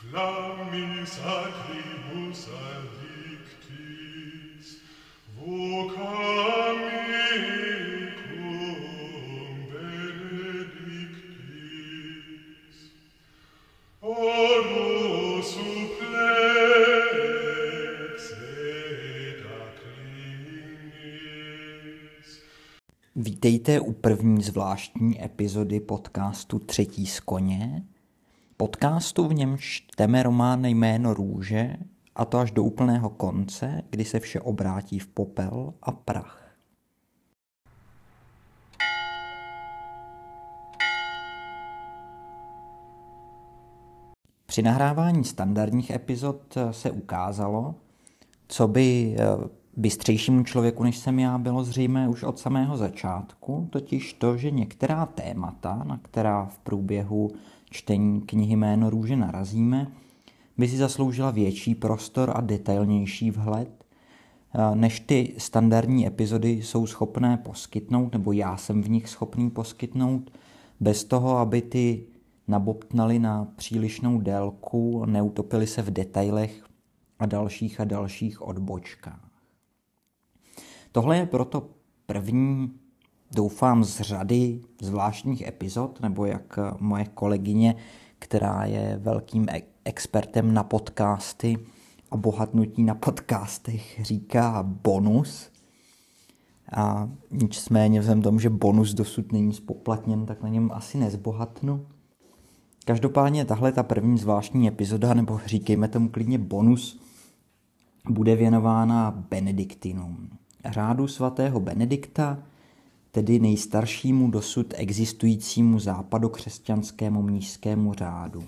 Flammis acribus addictis, vocam mecum benedictis. Oro supplex et acclinis. Vítejte u první zvláštní epizody podcastu Třetí z koně. Podcastu, v němž čteme román jméno Růže, a to až do úplného konce, kdy se vše obrátí v popel a prach. Při nahrávání standardních epizod se ukázalo, co by eh, bystřejšímu člověku, než jsem já, bylo zřejmé už od samého začátku, totiž to, že některá témata, na která v průběhu čtení knihy Jméno růže narazíme, by si zasloužila větší prostor a detailnější vhled, eh, než ty standardní epizody jsou schopné poskytnout, nebo já jsem v nich schopný poskytnout, bez toho, aby ty nabobtnali na přílišnou délku, neutopili se v detailech a dalších a dalších odbočkách. Tohle je proto první, doufám, z řady zvláštních epizod, nebo jak moje kolegyně, která je velkým e- expertem na podcasty a bohatnutí na podcastech, říká bonus. A nicméně vzhledem tomu, že bonus dosud není spoplatněn, tak na něm asi nezbohatnu. Každopádně tahle ta první zvláštní epizoda, nebo říkejme tomu klidně bonus, bude věnována Benediktinům. Řádu svatého Benedikta, tedy nejstaršímu dosud existujícímu západokřesťanskému mnížskému řádu.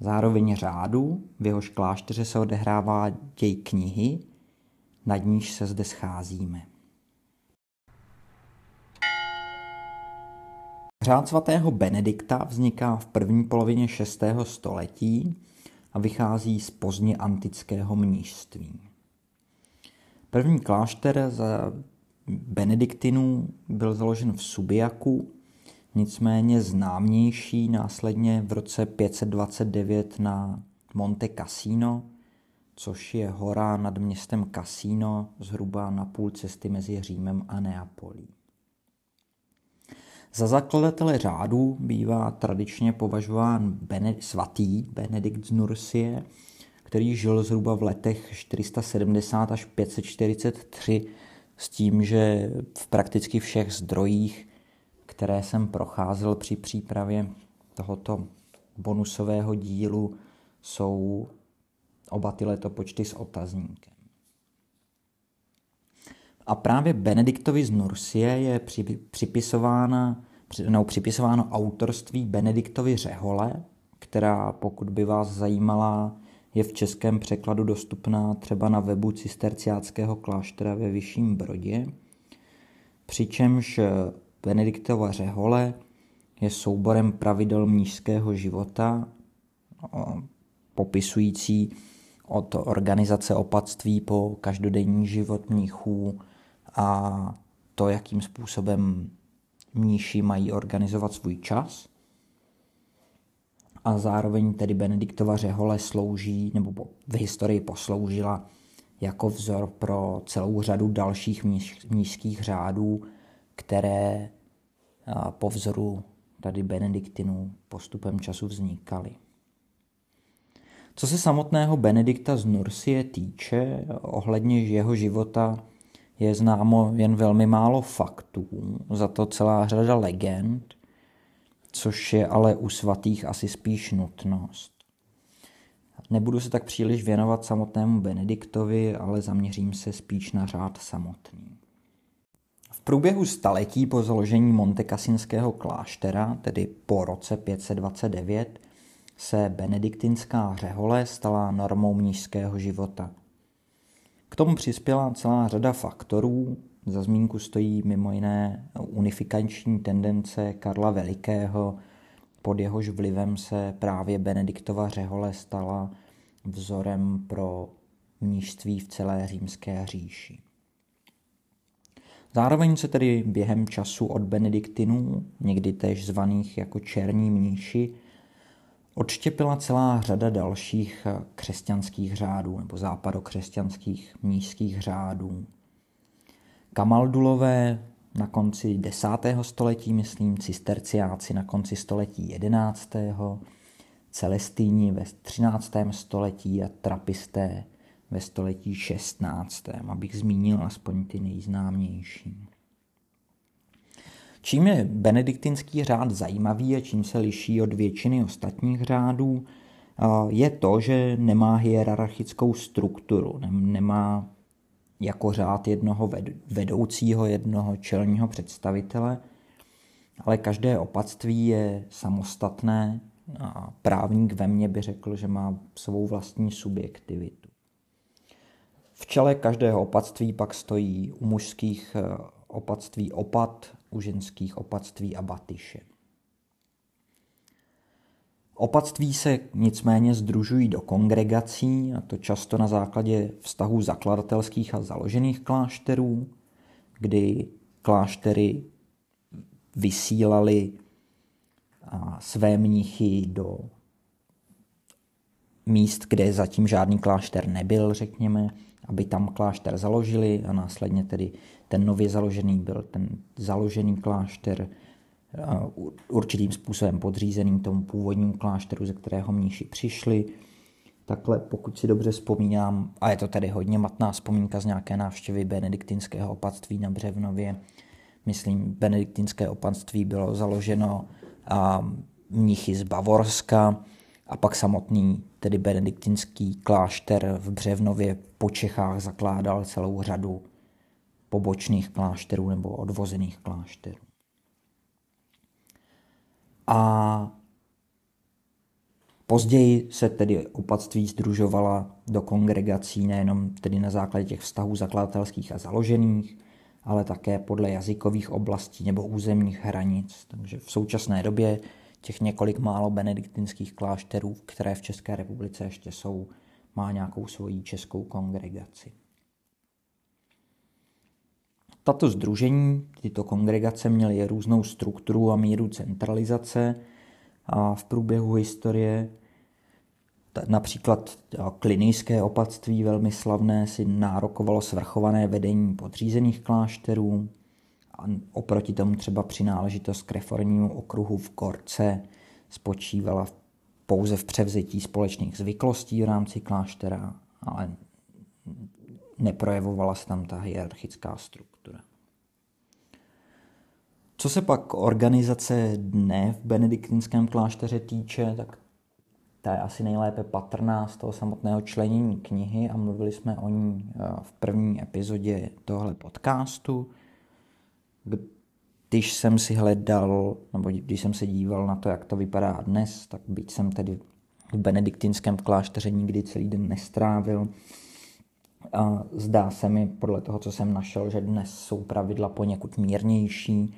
Zároveň řádu, v jehož klášteře se odehrává děj knihy, nad níž se zde scházíme. Řád svatého Benedikta vzniká v první polovině 6. století a vychází z pozdně antického mnížství. První klášter za benediktinů byl založen v Subiaku, nicméně známější následně v roce 529 na Monte Cassino, což je hora nad městem Cassino, zhruba na půl cesty mezi Římem a Neapolí. Za zakladatele řádu bývá tradičně považován Bene, svatý Benedikt z Nursie, který žil zhruba v letech 470 až 543 s tím, že v prakticky všech zdrojích, které jsem procházel při přípravě tohoto bonusového dílu, jsou oba ty letopočty s otazníkem. A právě Benediktovi z Nursie je připisována, no, připisováno autorství Benediktovi Řehole, která, pokud by vás zajímala, je v českém překladu dostupná třeba na webu cisterciáckého kláštera ve Vyšším Brodě, přičemž Benediktova řehole je souborem pravidel mnížského života, popisující od organizace opatství po každodenní život mnichů a to, jakým způsobem mníši mají organizovat svůj čas – a zároveň tedy Benediktova řehole slouží, nebo v historii posloužila jako vzor pro celou řadu dalších mnížských řádů, které po vzoru tady Benediktinů postupem času vznikaly. Co se samotného Benedikta z Nursie týče, ohledně jeho života je známo jen velmi málo faktů, za to celá řada legend, což je ale u svatých asi spíš nutnost. Nebudu se tak příliš věnovat samotnému Benediktovi, ale zaměřím se spíš na řád samotný. V průběhu staletí po založení Montekasinského kláštera, tedy po roce 529, se benediktinská řehole stala normou mnížského života. K tomu přispěla celá řada faktorů, za zmínku stojí mimo jiné unifikační tendence Karla Velikého, pod jehož vlivem se právě Benediktova řehole stala vzorem pro mnížství v celé římské říši. Zároveň se tedy během času od benediktinů, někdy též zvaných jako černí mníši, odštěpila celá řada dalších eh, křesťanských řádů nebo západokřesťanských mnížských řádů. Kamaldulové na konci 10. století, myslím, cisterciáci na konci století 11. Celestíni ve 13. století a trapisté ve století 16. abych zmínil aspoň ty nejznámější. Čím je benediktinský řád zajímavý a čím se liší od většiny ostatních řádů, je to, že nemá hierarchickou strukturu, nemá jako řád jednoho vedoucího, jednoho čelního představitele, ale každé opatství je samostatné a právník ve mně by řekl, že má svou vlastní subjektivitu. V čele každého opatství pak stojí u mužských eh, opatství opat, u ženských opatství a batyše. Opatství se nicméně združují do kongregací, a to často na základě vztahů zakladatelských a založených klášterů, kdy kláštery vysílali své mnichy do míst, kde zatím žádný klášter nebyl, řekněme, aby tam klášter založili a následně tedy ten nově založený byl ten založený klášter určitým způsobem podřízený tomu původnímu klášteru, ze kterého mniši přišli. Takhle, pokud si dobře vzpomínám, a je to tedy hodně matná vzpomínka z nějaké návštěvy benediktinského opatství na Břevnově, myslím, benediktinské opatství bylo založeno a mnichy z Bavorska a pak samotný, tedy benediktinský klášter v Břevnově po Čechách zakládal celou řadu pobočných klášterů nebo odvozených klášterů. A později se tedy opatství združovala do kongregací nejenom tedy na základě těch vztahů zakladatelských a založených, ale také podle jazykových oblastí nebo územních hranic. Takže v současné době těch několik málo benediktinských klášterů, které v České republice ještě jsou, má nějakou svoji českou kongregaci. Tato združení, tyto kongregace měly různou strukturu a míru centralizace a v průběhu historie například klinijské opatství velmi slavné si nárokovalo svrchované vedení podřízených klášterů a oproti tomu třeba přináležitost k reformnímu okruhu v Korce spočívala pouze v převzetí společných zvyklostí v rámci kláštera, ale neprojevovala se tam ta hierarchická struktura. Co se pak organizace dne v benediktinském klášteře týče, tak ta je asi nejlépe patrná z toho samotného členění knihy a mluvili jsme o ní eh, v první epizodě tohle podcastu. Když jsem si hledal, nebo když jsem se díval na to, jak to vypadá dnes, tak byť jsem tedy v benediktinském klášteře nikdy celý den nestrávil, a zdá se mi podle toho, co jsem našel, že dnes jsou pravidla poněkud mírnější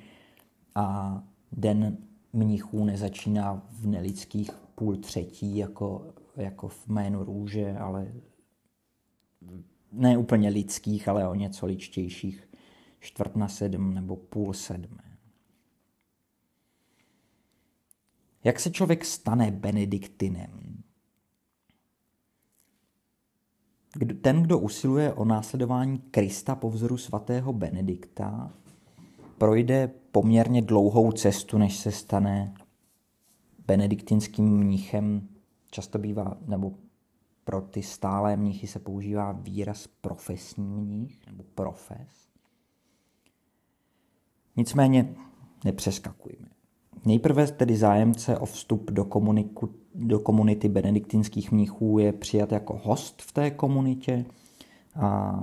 a den mnichů nezačíná v nelidských půl třetí, jako, jako v jménu růže, ale ne úplně lidských, ale o něco ličtějších, čtvrt na sedm nebo půl sedmé. Jak se člověk stane benediktinem? Ten, kdo usiluje o následování Krista po vzoru svatého Benedikta, projde poměrně dlouhou cestu, než se stane benediktinským mnichem. Často bývá, nebo pro ty stálé mnichy se používá výraz profesní mnich nebo profes. Nicméně nepřeskakujme. Nejprve tedy zájemce o vstup do, komuniku, do komunity benediktinských mnichů je přijat jako host v té komunitě a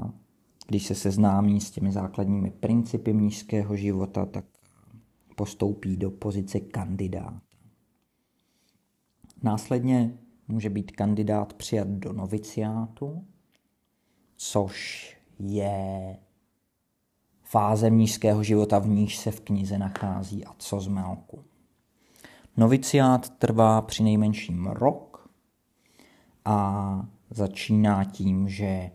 když se seznámí s těmi základními principy mnižského života, tak postoupí do pozice kandidáta. Následně může být kandidát přijat do noviciátu, což je fáze mnížského života, v níž se v knize nachází a co z Melku. Noviciát trvá při nejmenším rok a začíná tím, že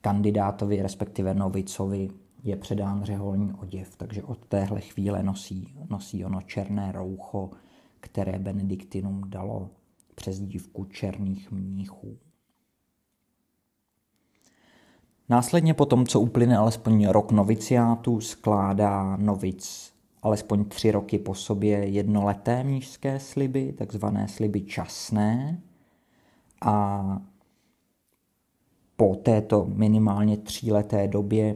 kandidátovi, respektive novicovi, je předán řeholní oděv, takže od téhle chvíle nosí, nosí ono černé roucho, které Benediktinum dalo přes dívku černých mníchů. Následně po tom, co uplyne alespoň rok noviciátu, skládá novic alespoň tři roky po sobě jednoleté mnížské sliby, takzvané sliby časné. A po této minimálně tříleté době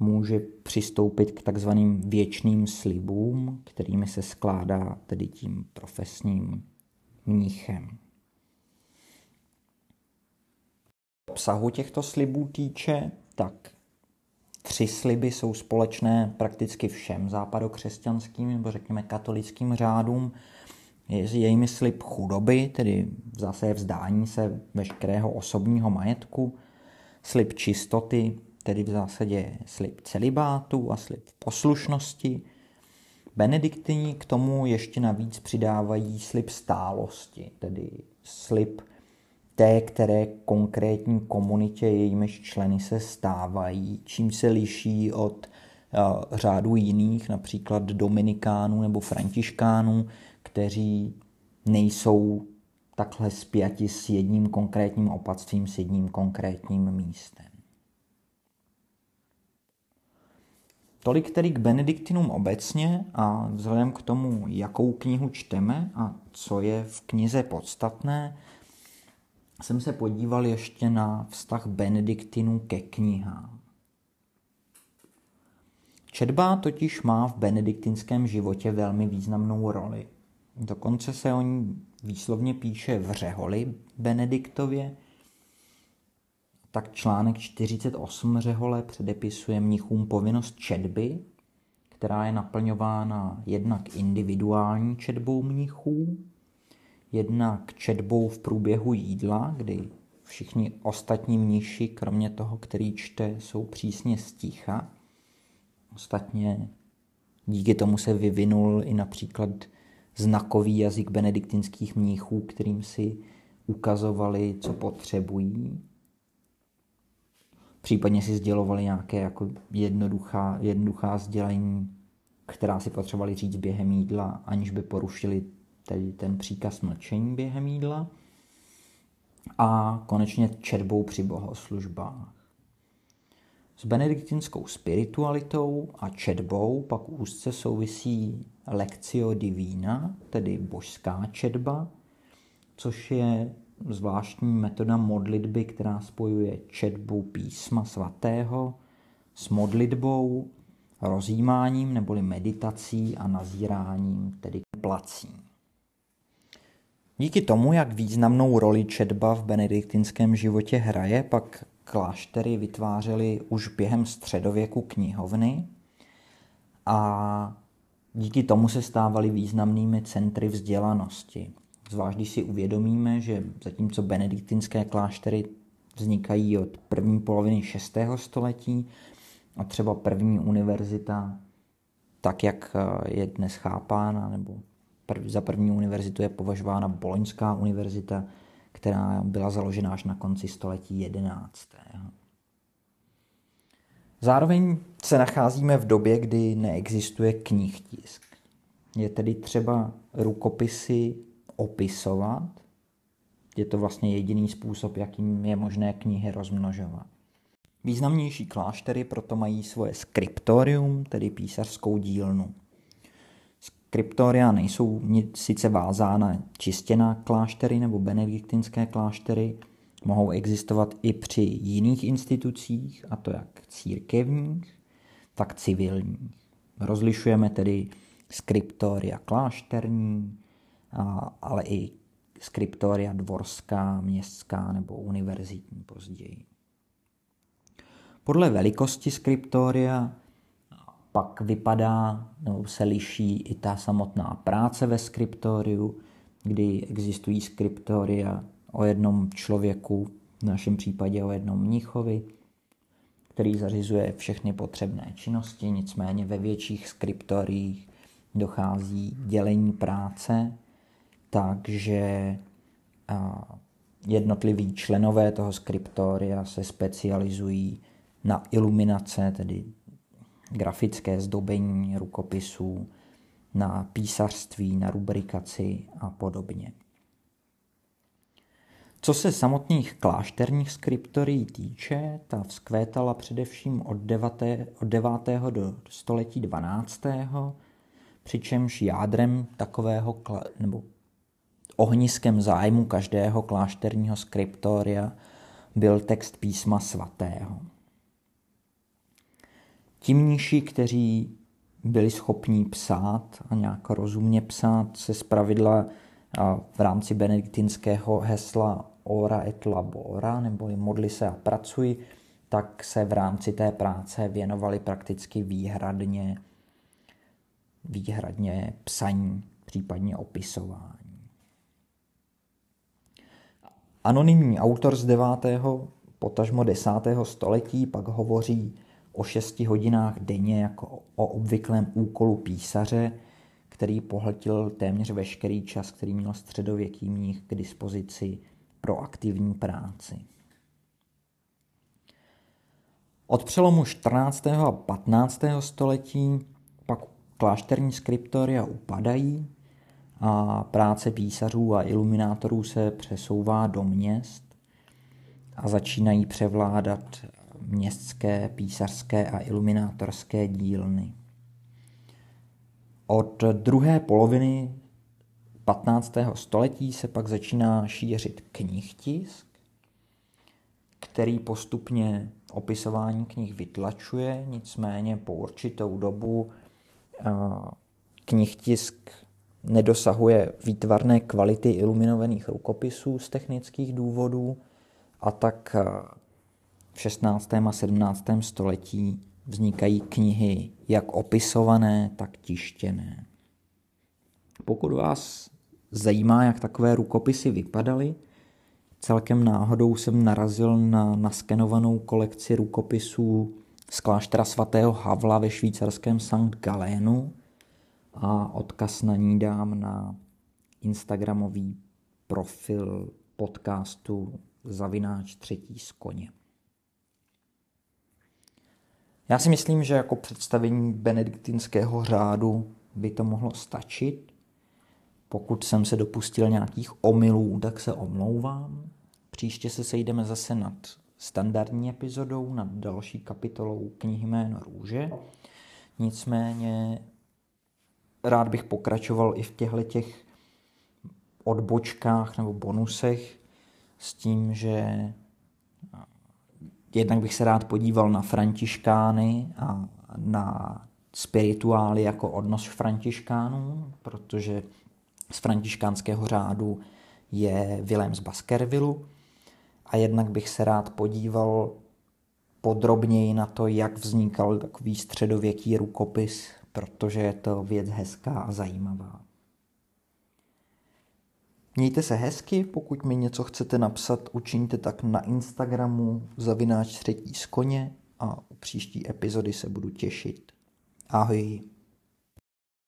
může přistoupit k takzvaným věčným slibům, kterými se skládá tedy tím profesním mníchem. Obsahu těchto slibů týče, tak tři sliby jsou společné prakticky všem západokřesťanským nebo řekněme katolickým řádům. Je, je jimi slib chudoby, tedy zase vzdání se veškerého osobního majetku, slib čistoty, tedy v zásadě slib celibátu a slib poslušnosti. Benediktini k tomu ještě navíc přidávají slib stálosti, tedy slib té, které konkrétní komunitě jejímiž členy se stávají, čím se liší od uh, řádu jiných, například dominikánů nebo františkánů, kteří nejsou takhle spjati s jedním konkrétním opatstvím, s jedním konkrétním místem. Tolik tedy k Benediktinům obecně a vzhledem k tomu, jakou knihu čteme a co je v knize podstatné, jsem se podíval ještě na vztah Benediktinů ke knihám. Četba totiž má v benediktinském životě velmi významnou roli. Dokonce se o ní výslovně píše v řeholi Benediktově, tak článek 48 řehole předepisuje mnichům povinnost četby, která je naplňována jednak individuální četbou mnichů, jednak četbou v průběhu jídla, kdy všichni ostatní mniši, kromě toho, který čte, jsou přísně sticha. Ostatně díky tomu se vyvinul i například znakový jazyk benediktinských mnichů, kterým si ukazovali, co potřebují. Případně si sdělovali nějaké jako jednoduchá, jednoduchá sdělení, která si potřebovali říct během jídla, aniž by porušili tedy ten příkaz mlčení během jídla. A konečně četbou při bohoslužbách. S benediktinskou spiritualitou a četbou pak úzce souvisí Lectio Divina, tedy božská četba, což je zvláštní metoda modlitby, která spojuje četbu písma svatého s modlitbou, rozjímáním neboli meditací a nazíráním, tedy plací. Díky tomu, jak významnou roli četba v benediktinském životě hraje, pak kláštery vytvářely už během středověku knihovny a díky tomu se stávaly významnými centry vzdělanosti. Zvlášť když si uvědomíme, že zatímco benediktinské kláštery vznikají od první poloviny 6. století a třeba první univerzita, tak jak je dnes chápána, nebo za první univerzitu je považována Boloňská univerzita, která byla založena až na konci století 11. Zároveň se nacházíme v době, kdy neexistuje knihtisk. Je tedy třeba rukopisy opisovat. Je to vlastně jediný způsob, jakým je možné knihy rozmnožovat. Významnější kláštery proto mají svoje skriptorium, tedy písařskou dílnu. Skriptoria nejsou sice vázána čistě na kláštery nebo benediktinské kláštery, mohou existovat i při jiných institucích, a to jak církevních, tak civilních. Rozlišujeme tedy skriptoria klášterní, ale i skriptoria dvorská, městská nebo univerzitní později. Podle velikosti skriptoria pak vypadá nebo se liší i ta samotná práce ve skriptoriu, kdy existují skriptoria o jednom člověku, v našem případě o jednom mnichovi, který zařizuje všechny potřebné činnosti, nicméně ve větších skriptoriích dochází dělení práce, takže jednotliví členové toho skriptoria se specializují na iluminace, tedy grafické zdobení rukopisů, na písařství, na rubrikaci a podobně. Co se samotných klášterních skriptorií týče, ta vzkvétala především od 9. od 9. do století 12. přičemž jádrem takového nebo ohniskem zájmu každého klášterního skriptoria byl text písma svatého. Ti mniši, kteří byli schopní psát a nějak rozumně psát, se zpravidla v rámci benediktinského hesla ora et labora, nebo modli se a pracuji, tak se v rámci té práce věnovali prakticky výhradně, výhradně psaní, případně opisování. Anonymní autor z 9. potažmo 10. století pak hovoří o 6 hodinách denně jako o obvyklém úkolu písaře, který pohltil téměř veškerý čas, který měl středověký mních k dispozici pro aktivní práci. Od přelomu 14. a 15. století pak klášterní skriptoria upadají a práce písařů a iluminátorů se přesouvá do měst a začínají převládat městské, písařské a iluminátorské dílny. Od druhé poloviny 15. století se pak začíná šířit knihtisk, který postupně opisování knih vytlačuje, nicméně po určitou dobu knihtisk nedosahuje výtvarné kvality iluminovaných rukopisů z technických důvodů a tak v 16. a 17. století vznikají knihy jak opisované, tak tištěné. Pokud vás zajímá, jak takové rukopisy vypadaly, celkem náhodou jsem narazil na naskenovanou kolekci rukopisů z kláštera svatého Havla ve švýcarském St. Galénu a odkaz na ní dám na instagramový profil podcastu Zavináč třetí z koně. Já si myslím, že jako představení benediktinského řádu by to mohlo stačit. Pokud jsem se dopustil nějakých omylů, tak se omlouvám. Příště se sejdeme zase nad standardní epizodou, nad další kapitolou knihy Jméno růže. Nicméně rád bych pokračoval i v těchto těch odbočkách nebo bonusech s tím, že jednak bych se rád podíval na františkány a na spirituály jako odnos františkánů, protože z františkánského řádu je Vilém z Baskervillu a jednak bych se rád podíval podrobněji na to, jak vznikal takový středověký rukopis, protože je to věc hezká a zajímavá. Mějte se hezky, pokud mi něco chcete napsat, učiňte tak na Instagramu zavináč třetí z koně a u příští epizody se budu těšit. Ahoj.